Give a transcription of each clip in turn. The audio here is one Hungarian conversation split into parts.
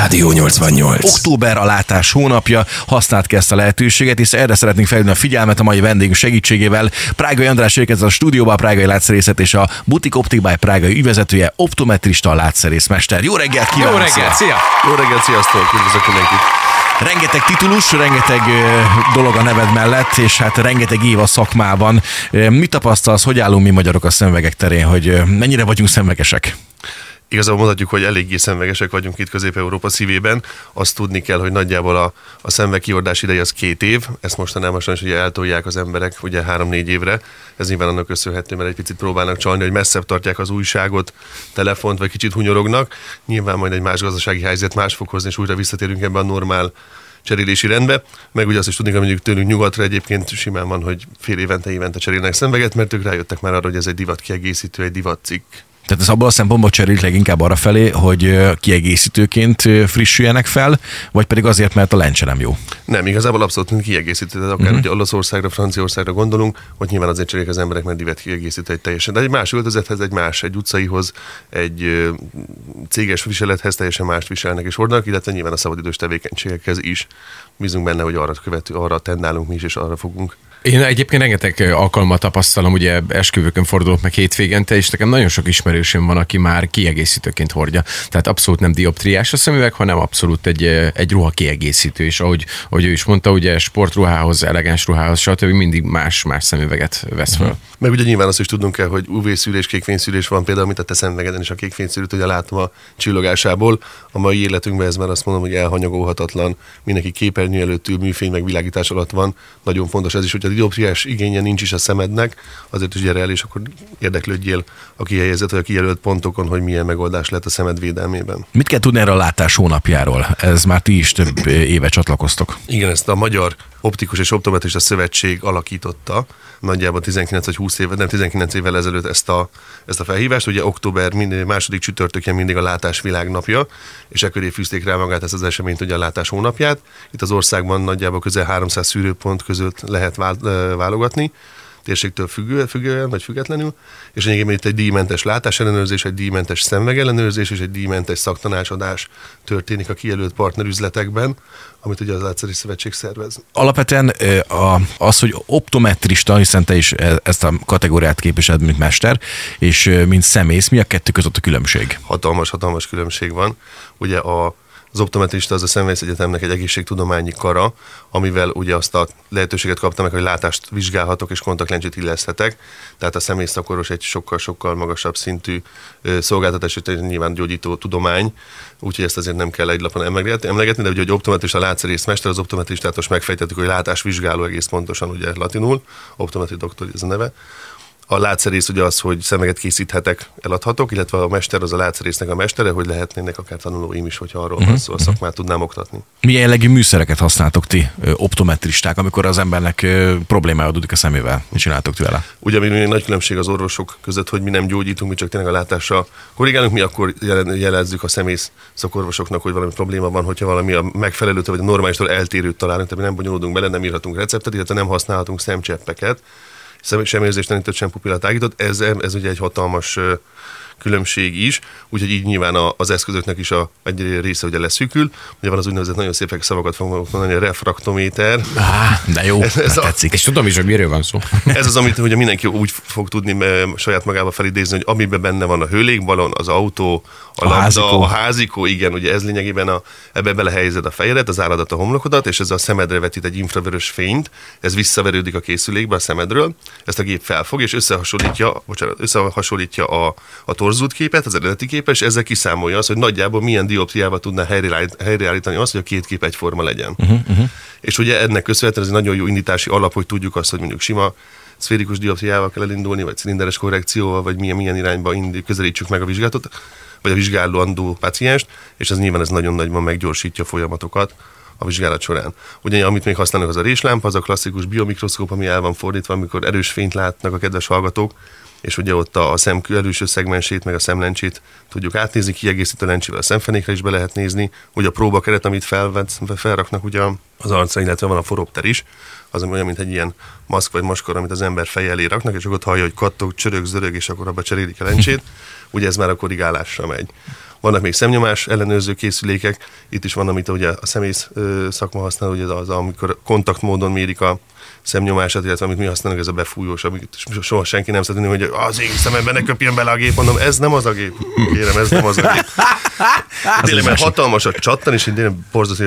Rádió 88. Október a látás hónapja, használt ki ezt a lehetőséget, és erre szeretnénk felhívni a figyelmet a mai vendégünk segítségével. Prágai András érkezett a stúdióba, a Prágai Látszerészet és a Butik Optik by Prágai ügyvezetője, optometrista látszerészmester. Jó reggelt kívánok! Jó reggelt, szia! Jó reggelt, sziasztok! Üdvözlök mindenkit! Rengeteg titulus, rengeteg dolog a neved mellett, és hát rengeteg év a szakmában. Mit tapasztalsz, hogy állunk mi magyarok a szemvegek terén, hogy mennyire vagyunk szemvegesek? Igazából mondhatjuk, hogy eléggé szemvegesek vagyunk itt Közép-Európa szívében. Azt tudni kell, hogy nagyjából a, a szemveg kiordás ideje az két év. Ezt mostanában sajnos ugye eltolják az emberek ugye három-négy évre. Ez nyilván annak köszönhető, mert egy picit próbálnak csalni, hogy messzebb tartják az újságot, telefont, vagy kicsit hunyorognak. Nyilván majd egy más gazdasági helyzet más fog hozni, és újra visszatérünk ebbe a normál cserélési rendbe, meg ugye azt is tudni, hogy mondjuk tőlünk nyugatra egyébként simán van, hogy fél évente, évente cserélnek szemveget, mert ők rájöttek már arra, hogy ez egy divat kiegészítő, egy divat cikk. Tehát ez abból a szempontból cserélik leginkább arra felé, hogy kiegészítőként frissüljenek fel, vagy pedig azért, mert a lencse nem jó. Nem, igazából abszolút mint kiegészítő, tehát akár uh-huh. ugye Olaszországra, Franciaországra gondolunk, hogy nyilván azért cserélik az emberek, mert divat kiegészítő egy teljesen. De egy más öltözethez, egy más, egy utcaihoz, egy céges viselethez teljesen mást viselnek és hordanak, illetve nyilván a szabadidős tevékenységekhez is. Bízunk benne, hogy arra követő, arra tendálunk mi is, és arra fogunk. Én egyébként rengeteg alkalmat tapasztalom, ugye esküvőkön fordulok meg hétvégente, és nekem nagyon sok ismerősöm van, aki már kiegészítőként hordja. Tehát abszolút nem dioptriás a szemüveg, hanem abszolút egy, egy ruha kiegészítő, és ahogy, ahogy ő is mondta, ugye sportruhához, elegáns ruhához, stb. mindig más-más szemüveget vesz fel. Meg ugye nyilván azt is tudnunk kell, hogy UV-szűrés, kékfényszűrés van például, mint a te szemüvegeden is a kékfényszűrőt, ugye látom a csillogásából. A mai életünkben ez már azt mondom, hogy elhanyagolhatatlan, mindenki képernyő előtt ül, műfény megvilágítás alatt van. Nagyon fontos ez is, hogy a dioptriás igénye nincs is a szemednek, azért is gyere el, és akkor érdeklődjél a kihelyezett vagy a kijelölt pontokon, hogy milyen megoldás lett a szemed védelmében. Mit kell tudni erről a látás hónapjáról? Ez már ti is több éve csatlakoztok. Igen, ezt a Magyar Optikus és Optometrista Szövetség alakította, nagyjából 19 vagy 20 éve, nem 19 évvel ezelőtt ezt a, ezt a felhívást. Ugye október minden, második csütörtökén mindig a látás világnapja, és ekköré fűzték rá magát ezt az eseményt, ugye a látás hónapját. Itt az országban nagyjából közel 300 szűrőpont között lehet válogatni térségtől függő, függően, vagy függetlenül, és lényegében itt egy díjmentes látásellenőrzés, egy díjmentes szemvegellenőrzés és egy díjmentes szaktanácsadás történik a kijelölt partnerüzletekben, amit ugye az Látszeri Szövetség szervez. Alapvetően az, hogy optometrista, hiszen te is e- ezt a kategóriát képviseled, mint mester, és mint szemész, mi a kettő között a különbség? hatalmas, hatalmas különbség van. Ugye a, az optometrista az a Szemvész Egyetemnek egy egészségtudományi kara, amivel ugye azt a lehetőséget kaptam meg, hogy látást vizsgálhatok és kontaktlencsét illeszthetek. Tehát a szemészszakoros egy sokkal-sokkal magasabb szintű szolgáltatás, és nyilván gyógyító tudomány, úgyhogy ezt azért nem kell egy lapon emlegetni, emlegetni de ugye, hogy optometrista látszerészmester, az optometristát most megfejtettük, hogy látásvizsgáló egész pontosan, ugye latinul, optometri doktor ez a neve. A látszerész ugye az, hogy szemeget készíthetek, eladhatok, illetve a mester az a látszerésznek a mestere, hogy lehetnének akár tanulóim is, hogyha arról van szó, a szakmát tudnám oktatni. Milyen jellegű műszereket használtok ti, optometristák, amikor az embernek problémája adódik a szemével? Mit csináltok vele? Ugye még nagy különbség az orvosok között, hogy mi nem gyógyítunk, mi csak tényleg a látásra korrigálunk, mi akkor jelezzük a szemész szakorvosoknak, hogy valami probléma van, hogyha valami a megfelelőtől vagy a normálistól eltérőt találunk, tehát mi nem bonyolódunk bele, nem írhatunk receptet, illetve nem használhatunk szemcseppeket, szem, sem érzéstelenítőt, sem pupillátágítót, ez, ez ugye egy hatalmas különbség is, úgyhogy így nyilván a, az eszközöknek is a, egy része ugye leszűkül. Ugye van az úgynevezett nagyon szépek szavakat fogok mondani, a refraktométer. Á, de jó, Ez ez a- tetszik. És tudom is, hogy miről van szó. Ez az, amit ugye mindenki úgy fog tudni saját magába felidézni, hogy amiben benne van a hőlékbalon, az autó, a, A labda, házikó. a házikó, igen, ugye ez lényegében a, ebbe belehelyezed a fejedet, az álladat, a homlokodat, és ez a szemedre vetít egy infravörös fényt, ez visszaverődik a készülékbe a szemedről, ezt a gép felfog, és összehasonlítja, bocsánat, összehasonlítja a, a torzult képet, az eredeti képet, és ezzel kiszámolja azt, hogy nagyjából milyen dioptriával tudná helyreállít- helyreállítani azt, hogy a két kép egyforma legyen. Uh-huh, uh-huh. És ugye ennek köszönhetően ez egy nagyon jó indítási alap, hogy tudjuk azt, hogy mondjuk sima szférikus dioptriával kell elindulni, vagy cilinderes korrekcióval, vagy milyen, milyen irányba indi, közelítsük meg a vizsgálatot, vagy a vizsgálandó pacienst, és ez nyilván ez nagyon nagyban meggyorsítja a folyamatokat a vizsgálat során. Ugye, amit még használnak, az a réslámpa, az a klasszikus biomikroszkóp, ami el van fordítva, amikor erős fényt látnak a kedves hallgatók, és ugye ott a, szem előső szegmensét, meg a szemlencsét tudjuk átnézni, kiegészítő lencsével a szemfenékre is be lehet nézni, ugye a próbakeret, amit felvet, felraknak ugye az arcra, illetve van a foropter is, az olyan, mint egy ilyen maszk vagy maskor, amit az ember feje elé raknak, és akkor ott hallja, hogy kattog, csörög, zörög, és akkor abba cserélik a lencsét. Ugye ez már a korrigálásra megy. Vannak még szemnyomás ellenőrző készülékek, itt is van, amit ugye a szemész szakma használ, ugye az, amikor kontaktmódon mérik a szemnyomását, illetve amit mi használunk, ez a befújós, amit soha senki nem szeretné, hogy az én szememben ne köpjön bele a gép, mondom, ez nem az a gép, kérem, ez nem az a gép. Tényleg, mert hatalmas a csattan, és én tényleg borzasztó,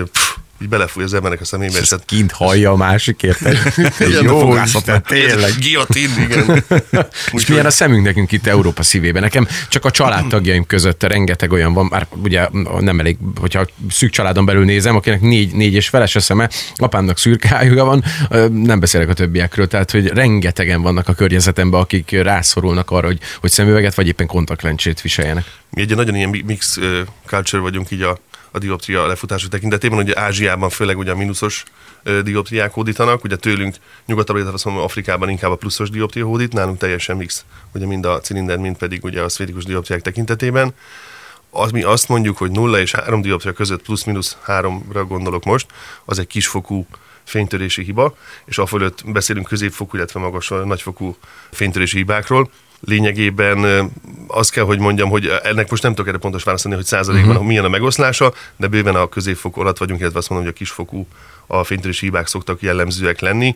így belefúj az embernek a szemébe. És ezt kint hallja a másik, érted? Jó, fogászat, tényleg. Guillotine, igen. És milyen a szemünk nekünk itt Európa szívében. Nekem csak a családtagjaim között rengeteg olyan van, már ugye nem elég, hogyha szűk családon belül nézem, akinek négy, négy és feles a szeme, apámnak szürkájuga van, nem beszélek a többiekről, tehát hogy rengetegen vannak a környezetemben, akik rászorulnak arra, hogy, hogy szemüveget vagy éppen kontaktlencsét viseljenek. Mi egy nagyon ilyen mix culture vagyunk így a, a dioptria lefutások tekintetében, ugye Ázsiában főleg ugye a mínuszos dioptriák hódítanak, ugye tőlünk nyugatabbra, illetve azt mondom, Afrikában inkább a pluszos dioptria hódít, nálunk teljesen mix, ugye mind a cilinder, mind pedig ugye a szférikus dioptriák tekintetében. Az, mi azt mondjuk, hogy 0 és 3 dioptria között plusz-minusz 3-ra gondolok most, az egy kisfokú fénytörési hiba, és a fölött beszélünk középfokú, illetve magas, nagyfokú fénytörési hibákról. Lényegében azt kell, hogy mondjam, hogy ennek most nem tudok erre pontos válaszolni, hogy százalékban uh-huh. milyen a megoszlása, de bőven a középfokú alatt vagyunk, illetve azt mondom, hogy a kisfokú a fénytörési hibák szoktak jellemzőek lenni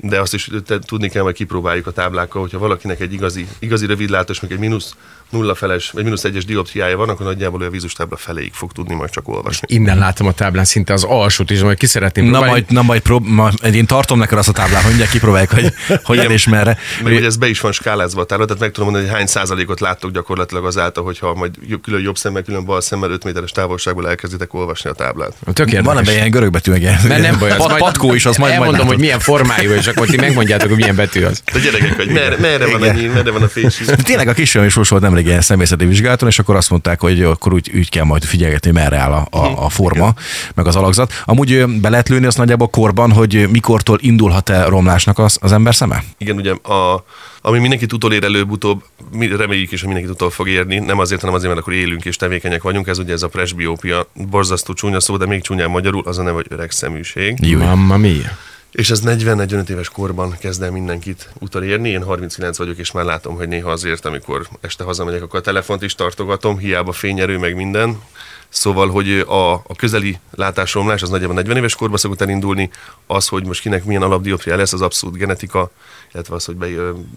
de azt is tudni kell, hogy kipróbáljuk a táblákkal, hogyha valakinek egy igazi, igazi rövidlátós, meg egy mínusz nulla feles, vagy mínusz egyes dioptriája van, akkor nagyjából a vízus tábla feléig fog tudni majd csak olvasni. Innen látom a táblán szinte az alsót is, majd ki szeretném Na próbálni. majd, na majd prób- ma, én tartom neked azt a táblát, hogy mindjárt kipróbáljuk, hogy hogyan és merre. Meg ugye ez be is van skálázva a tábla, tehát meg tudom mondani, hogy hány százalékot láttok gyakorlatilag azáltal, hogyha majd külön jobb szemmel, külön bal szemmel 5 méteres távolságból elkezditek olvasni a táblát. Tök. Van ebben ilyen görögbetű, meg ilyen, Mert nem baj, az pat, majd- patkó is, az majd, majd Elmondom, látod. hogy milyen formájú, és akkor ti megmondjátok, hogy milyen betű az. De gyerekek, hogy merre, merre van a Igen. nyíl, merre van a fésű. Tényleg a kisfiam is most volt nemrég ilyen személyzeti vizsgálaton, és akkor azt mondták, hogy akkor úgy, úgy kell majd figyelgetni, merre áll a, a, a forma, meg az alakzat. Amúgy be lehet lőni azt nagyjából korban, hogy mikortól indulhat el romlásnak az, az ember szeme? Igen, ugye a, ami mindenkit utolér előbb-utóbb, mi reméljük is, hogy mindenkit utol fog érni, nem azért, hanem azért, mert akkor élünk és tevékenyek vagyunk, ez ugye ez a presbiópia, borzasztó csúnya szó, de még csúnyán magyarul, az a neve, hogy öreg szeműség. Jó. Mamma mia. És ez 40-45 éves korban kezd el mindenkit utolérni. Én 39 vagyok, és már látom, hogy néha azért, amikor este hazamegyek, akkor a telefont is tartogatom, hiába fényerő, meg minden. Szóval, hogy a, a közeli látásromlás az nagyjából 40 éves korban szokott elindulni, az, hogy most kinek milyen alapdioptria lesz, az abszolút genetika, illetve az, hogy be,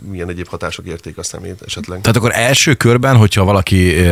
milyen egyéb hatások érték a szemét esetleg. Tehát akkor első körben, hogyha valaki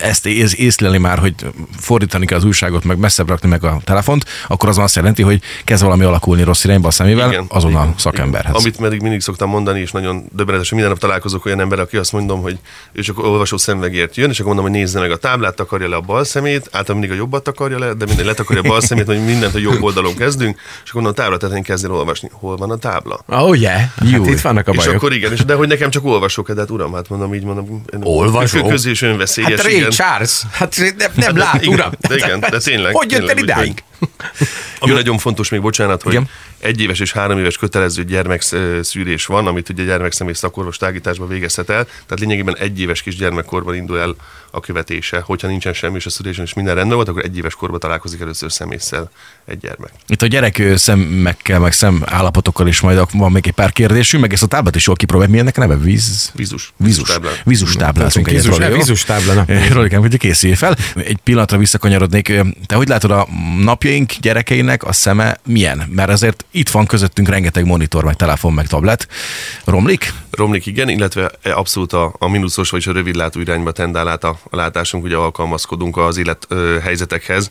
ezt ész, észleli már, hogy fordítani kell az újságot, meg messzebb rakni meg a telefont, akkor az azt jelenti, hogy kezd valami alakulni rossz irányba a szemével, igen, azonnal igen, szakemberhez. Igen. Amit pedig mindig szoktam mondani, és nagyon döbbenetes, hogy minden nap találkozok olyan ember, aki azt mondom, hogy ő csak olvasó szemvegért jön, és akkor mondom, hogy nézze meg a táblát, takarja le a bal szemét, általában mindig a jobbat takarja le, de minden letakarja a bal szemét, hogy mindent a jobb oldalon kezdünk, és akkor mondom, a tábla tetején kezd el olvasni. Hol van a tábla? Oh, yeah. Hát itt vannak a És bajok. akkor igen, és de hogy nekem csak olvasok, de hát uram, hát mondom, így mondom. Olvasó? Kö- Közé és önveszélyes, Hát Ray igen. Charles, hát nem, nem lát, igen, uram. de igen, de tényleg, Hogy jött el idáig? Ami nagyon fontos még, bocsánat, hogy Igen. egy éves és három éves kötelező gyermekszűrés van, amit ugye gyermekszemély szakorvos tágításban végezhet el. Tehát lényegében egy éves kis gyermekkorban indul el a követése. Hogyha nincsen semmi, és a szülésen is minden rendben volt, akkor egy éves korban találkozik először szemésszel egy gyermek. Itt a gyerek ö, szemmekkel, meg szem állapotokkal is majd van még egy pár kérdésünk, meg ezt a táblát is jól kipróbáljuk. Mi ennek a neve? Víz? Vízus. Vízus. táblán. Vízus táblázunk egyet. Vízus, vízus. Eh, Rolikám, hogy készülj fel. Egy pillanatra visszakanyarodnék. Te hogy látod a napjaink gyerekeinek a szeme milyen? Mert azért itt van közöttünk rengeteg monitor, meg telefon, meg tablet. Romlik? Romlik igen, illetve abszolút a, a mínuszos, vagyis a rövidlátó irányba tendál át a, a látásunk, ugye alkalmazkodunk az élet helyzetekhez.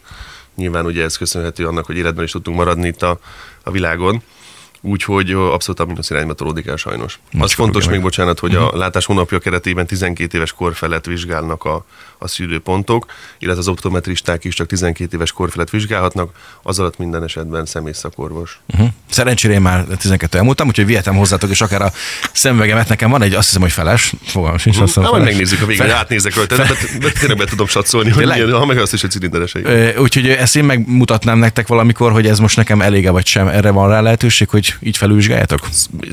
Nyilván ugye ez köszönhető annak, hogy életben is tudtunk maradni itt a, a világon. Úgyhogy abszolút a mínusz irányba tolódik el sajnos. Az fontos még, bocsánat, hogy a látás hónapja keretében 12 éves kor felett vizsgálnak a, a szűrőpontok, illetve az optometristák is csak 12 éves kor felett vizsgálhatnak, az alatt minden esetben személyszakorvos. Uh-huh. Szerencsére én már 12 elmúltam, úgyhogy vihetem hozzátok, és akár a szemüvegemet nekem van egy, azt hiszem, hogy feles. Fogalmam sincs, azt hiszem, Na, feles. megnézzük a végén, átnézek rajta, de, de, de tényleg be tudom satszolni, hogy milyen, ha meg azt is, hogy cilinderes Úgyhogy ezt én megmutatnám nektek valamikor, hogy ez most nekem elége vagy sem. Erre van rá lehetőség, hogy így felülvizsgáljátok?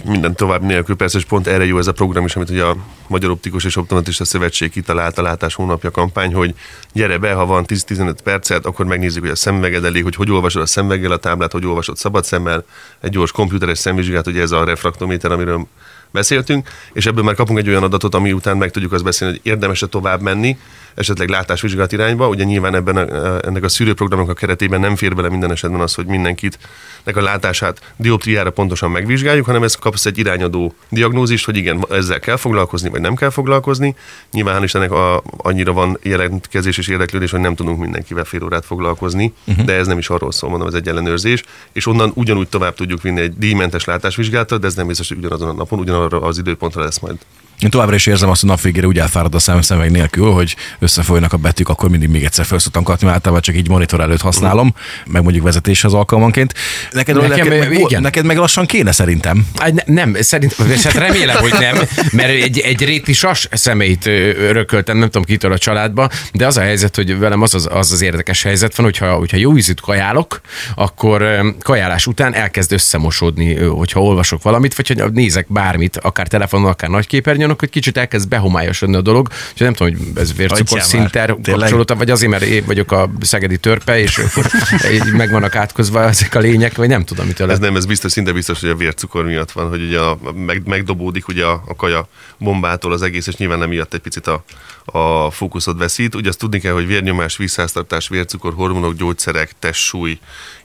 Minden tovább nélkül persze, és pont erre jó ez a program is, amit ugye a Magyar Optikus és Optometrista Szövetség kitalált a látás hónapja kampány, hogy gyere be, ha van 10-15 percet, akkor megnézzük, hogy a szemveged elég, hogy hogy olvasod a szemveggel a táblát, hogy olvasod szabad szemmel, egy gyors komputeres szemvizsgát, ugye ez a refraktométer, amiről beszéltünk, és ebből már kapunk egy olyan adatot, ami után meg tudjuk azt beszélni, hogy érdemes-e tovább menni, esetleg látásvizsgálat irányba. Ugye nyilván ebben a, ennek a szűrőprogramnak a keretében nem fér bele minden esetben az, hogy mindenkit nek a látását dioptriára pontosan megvizsgáljuk, hanem ez kapsz egy irányadó diagnózist, hogy igen, ezzel kell foglalkozni, vagy nem kell foglalkozni. Nyilván is ennek a, annyira van jelentkezés és érdeklődés, hogy nem tudunk mindenkivel fél órát foglalkozni, uh-huh. de ez nem is arról szól, mondom, ez egy ellenőrzés, és onnan ugyanúgy tovább tudjuk vinni egy díjmentes látásvizsgálatot, de ez nem biztos, hogy ugyanazon a napon, ugyanarra az időpontra lesz majd én továbbra is érzem azt, hogy nap végére úgy elfárad a szem szemeg nélkül, hogy összefolynak a betűk, akkor mindig még egyszer fel szoktam kapni, általában csak így monitor előtt használom, meg mondjuk vezetéshez alkalmanként. Neked, Nekem, neked, meg, igen. neked meg lassan kéne szerintem. Ne, nem, szerintem, hát remélem, hogy nem, mert egy, egy réti sas személyt örököltem, nem tudom kitől a családba, de az a helyzet, hogy velem az az, az, az érdekes helyzet van, hogyha, hogyha jó ízűt kajálok, akkor kajálás után elkezd összemosódni, hogyha olvasok valamit, vagy hogy nézek bármit, akár telefonon, akár nagyképernyőn, hogy kicsit elkezd behomályosodni a dolog, és nem tudom, hogy ez vércukor szinter kapcsolódtam, vagy azért, mert én vagyok a szegedi törpe, és meg vannak átkozva ezek a lények, vagy nem tudom, mitől. Ez nem, ez biztos, szinte biztos, hogy a vércukor miatt van, hogy ugye a, meg, megdobódik ugye a, a kaja bombától az egész, és nyilván miatt egy picit a, a fókuszod veszít. Ugye azt tudni kell, hogy vérnyomás, vízháztartás, vércukor, hormonok, gyógyszerek, testsúly,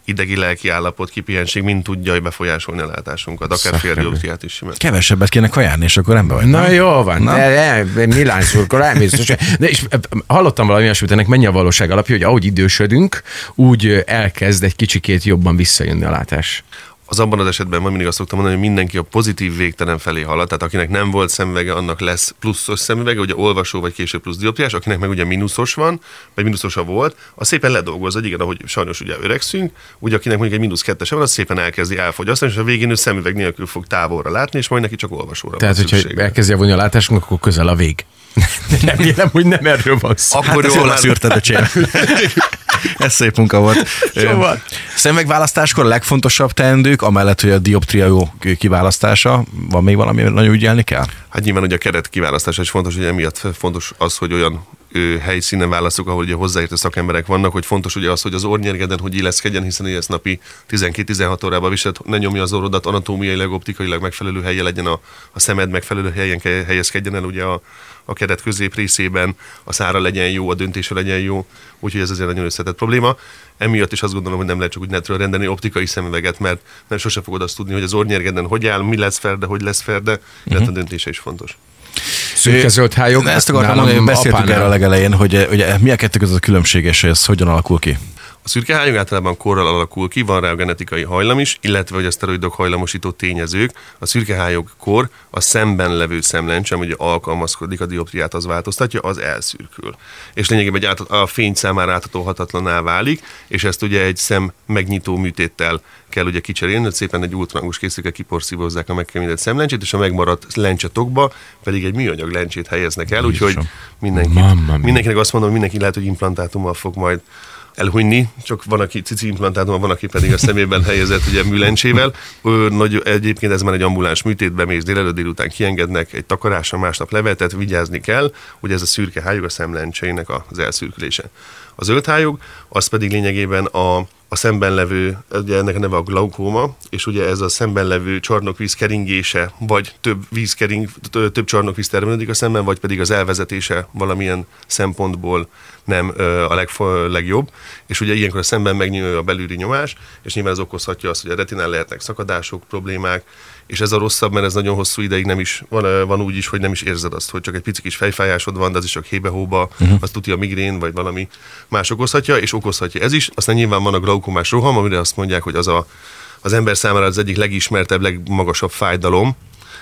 idegi-lelki állapot, kipihenség mind tudja befolyásolni a látásunkat, akár féldioptriát is simán. Kevesebbet kéne kajálni, és akkor ember vagy. Na nem? jó van, Na? de, de, Milán szurkol, elmész. De és hallottam valami olyasmit, ennek mennyi a valóság alapja, hogy ahogy idősödünk, úgy elkezd egy kicsikét jobban visszajönni a látás az abban az esetben van mindig azt szoktam mondani, hogy mindenki a pozitív végtelen felé halad, tehát akinek nem volt szemüvege, annak lesz pluszos szemüvege, ugye olvasó vagy később plusz dioptriás, akinek meg ugye mínuszos van, vagy mínuszosa volt, az szépen ledolgoz, igen, ahogy sajnos ugye öregszünk, ugye akinek mondjuk egy mínusz kettese van, az szépen elkezdi elfogyasztani, és a végén ő szemüveg nélkül fog távolra látni, és majd neki csak olvasóra Tehát, van hogyha elkezdi a látásunk, akkor közel a vég. Remélem, hogy nem erről van szó. Akkor hát jól leszűrted a Ez szép munka volt. Szóval. Szemegválasztáskor a legfontosabb teendők, amellett, hogy a dioptria jó kiválasztása, van még valami, nagyon ügyelni kell? Hát nyilván, hogy a keret kiválasztása is fontos, hogy emiatt fontos az, hogy olyan ő, helyszínen válaszok, ahol ugye hozzáértő szakemberek vannak, hogy fontos ugye az, hogy az ornyergeden hogy illeszkedjen, hiszen ezt napi 12-16 órában viselt, ne nyomja az orrodat, anatómiailag, optikailag megfelelő helye legyen a, a szemed, megfelelő helyen helyezkedjen el ugye a, a keret közép részében, a szára legyen jó, a döntése legyen jó, úgyhogy ez azért nagyon összetett probléma. Emiatt is azt gondolom, hogy nem lehet csak úgy netről rendelni optikai szemüveget, mert nem sose fogod azt tudni, hogy az ornyergeden hogy áll, mi lesz ferde, hogy lesz ferde, illetve uh-huh. a döntése is fontos. Szürke zöld hályog. Ezt akartam mondani, beszéltünk erről a legelején, hogy, hogy mi a kettő között a különbség, és ez hogyan alakul ki? A szürke hányog általában korral alakul ki, van rá a genetikai hajlam is, illetve hogy a szteroidok hajlamosító tényezők. A szürke hályog kor a szemben levő szemlencsem, hogy alkalmazkodik, a dioptriát az változtatja, az elszürkül. És lényegében egy át, a fény számára áthatóhatatlaná válik, és ezt ugye egy szem megnyitó műtéttel kell ugye kicserélni, hogy szépen egy ultrahangos készülékkel kiporszívozzák a megkeményedett szemlencsét, és a megmaradt lencsetokba pedig egy műanyag lencsét helyeznek el, úgyhogy mindenki, mindenkinek azt mondom, hogy mindenki lehet, hogy implantátummal fog majd elhunyni, csak van, aki cici implantátum, van, aki pedig a szemében helyezett ugye műlencsével. Ő, nagy, egyébként ez már egy ambuláns műtét, bemész délelőtt délután kiengednek, egy takarásra másnap levetet, vigyázni kell, hogy ez a szürke hályog a szemlencseinek az elszürkülése. A zöld hályog, az pedig lényegében a, a szemben levő, ugye ennek a neve a glaukóma, és ugye ez a szemben levő csarnokvíz keringése, vagy több víz kering, több csarnokvíz termelődik a szemben, vagy pedig az elvezetése valamilyen szempontból nem a legfo- legjobb, és ugye ilyenkor a szemben megnyíl a belüli nyomás, és nyilván ez okozhatja azt, hogy a retinán lehetnek szakadások, problémák, és ez a rosszabb, mert ez nagyon hosszú ideig nem is, van, van úgy is, hogy nem is érzed azt, hogy csak egy pici kis fejfájásod van, de az is csak hébe-hóba, uh-huh. azt tudja a migrén, vagy valami más okozhatja, és okozhatja ez is. Aztán nyilván van a glaukomás roham, amire azt mondják, hogy az a, az ember számára az egyik legismertebb, legmagasabb fájdalom,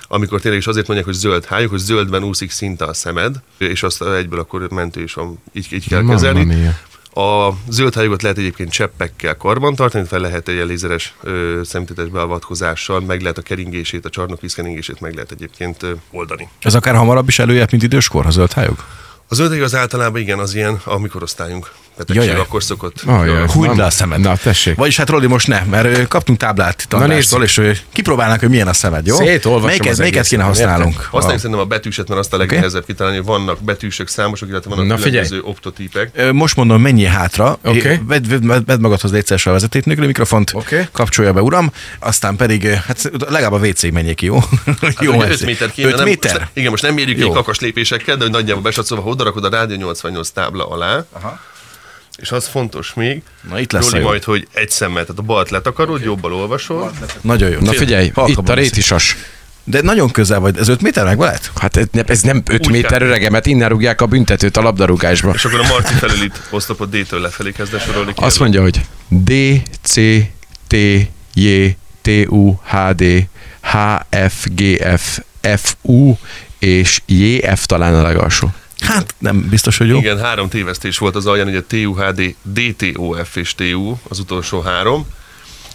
amikor tényleg is azért mondják, hogy zöld hályog, hogy zöldben úszik szinte a szemed, és azt egyből akkor mentő is van, így, így kell kezelni. Mia. A zöld hályogot lehet egyébként cseppekkel karban tartani, fel lehet egy lézeres szemtetes beavatkozással, meg lehet a keringését, a csarnokvíz keringését meg lehet egyébként ö, oldani. Ez akár hamarabb is előjebb, mint időskor, a zöld hályog? A zöld az általában igen, az ilyen a mikorosztályunk betegség Jaj, akkor szokott. Oh, Húgyd le a szemed. Na, tessék. Vagyis hát Roli most ne, mert kaptunk táblát tanástól, és kipróbálnánk, hogy milyen a szemed, jó? Melyiket, melyiket kéne használnunk? Használjuk ah. szerintem a betűset, mert azt a legnehezebb okay. kitalálni, vannak betűsök számosok, illetve vannak Na, különböző optotípek. Most mondom, mennyi hátra. Okay. Vedd, vedd, vedd magadhoz légy a vezetét nélkül, a mikrofont okay. kapcsolja be, uram. Aztán pedig, hát legalább a WC menjék, jó? Hát, jó 5 méter kéne. 5 méter? Igen, most nem mérjük ki kakas lépésekkel, de hogy nagyjából besatszolva, ha oda rakod a Rádió 88 tábla alá, Aha. és az fontos még, Na itt lesz jó. majd, hogy egy szemmel, tehát a balt letakarod, jobbal olvasol, Nagyon jó. Na figyelj, Halkabban itt a rétisas. De nagyon közel vagy. Ez 5 méter meg lehet? Hát ez ne- ez nem 5 Úgy méter öregemet, innen rúgják a büntetőt a labdarúgásba. és akkor a Marci felül itt oszlopot D-től lefelé kezd el sorolni. Azt kérlek. mondja, hogy D, C, T, J, T, U, H, D, H, F, G, F, F, U és J, F talán a legalsó. Hát nem biztos, hogy jó. Igen, három tévesztés volt az alján, ugye TUHD, DTOF és TU, az utolsó három.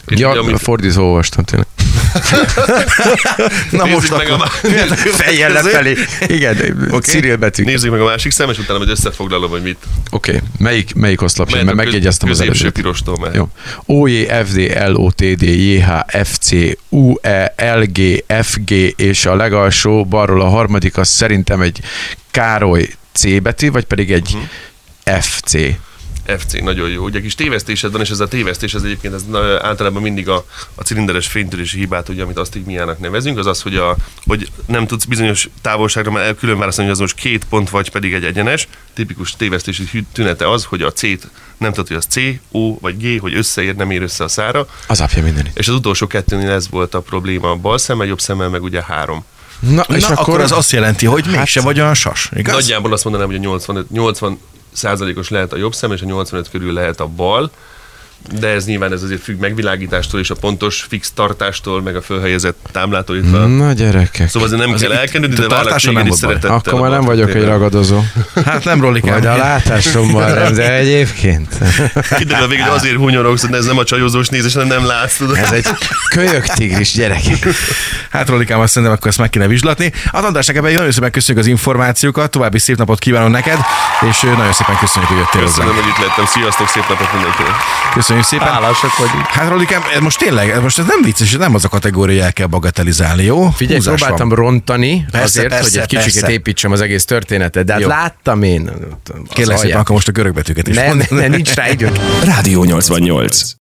És Ja, ugye, amit- fordítva olvastam tényleg. Na Nézzük most meg akkor. a- Fejjel lefelé. Igen, okay. Cyril betű. Oké, Nézzük meg a másik szem, és utána majd összefoglalom, hogy mit. okay. melyik, melyik oszlop jön, mert a köz- megjegyeztem az középső előzőt. pirostól mehet. Jó. O, J, F, D, L, O, T, D, J, H, F, C, U, E, L, G, F, G, és a legalsó, balról a harmadik, az szerintem egy Károly C betű, vagy pedig egy Mhm. FC. FC, nagyon jó. Ugye kis tévesztésed van, és ez a tévesztés, ez egyébként ez általában mindig a, a cilinderes fénytörési hibát, ugye, amit asztigmiának nevezünk, az az, hogy, a, hogy nem tudsz bizonyos távolságra már külön választani, hogy az most két pont, vagy pedig egy egyenes. Tipikus tévesztési tünete az, hogy a C-t nem tudod, hogy az C, O vagy G, hogy összeér, nem ér össze a szára. Az apja mindenit. És az utolsó kettőnél ez volt a probléma a bal szemmel, jobb szemmel meg ugye három. Na, Na, akkor az azt jelenti, hogy mégse vagy olyan sas, igaz? Nagyjából azt mondanám, hogy a 85, 80 százalékos lehet a jobb szem, és a 85 körül lehet a bal, de ez nyilván ez azért függ megvilágítástól és a pontos fix tartástól, meg a fölhelyezett támlától, illetve Na gyerekek. Szóval azért nem Az kell itt- elkenődni, itt a de téged nem is szeretettel. Akkor már nem a vagyok egy ragadozó. Hát nem rollik Majd a látásommal nem, de egyébként. Kiderül végül, hogy azért hunyorogsz, de ez nem a csajozós nézés, hanem nem látsz, tudod. Ez egy kölyök tigris, gyerekek. Hát Rolikám, azt szerintem akkor ezt meg kéne vizslatni. Az András, neked nagyon szépen köszönjük az információkat, további szép napot kívánok neked, és nagyon szépen köszönjük, hogy jöttél Köszönöm, hozzánk. hogy itt lettem. Sziasztok, szép napot mindenkinek. Köszönjük szépen. Hálásak vagyunk. Hát Rolikám, most tényleg, most ez nem vicces, ez nem az a kategória, hogy el kell bagatelizálni, jó? Figyelj, Húzás próbáltam van. rontani Persze, azért, persze, hogy egy kicsit persze. építsem az egész történetet, de hát Jó. láttam én. Kérlek szépen, akkor most a görögbetűket is Nem, nem, nincs rá időnk. Rádió 88.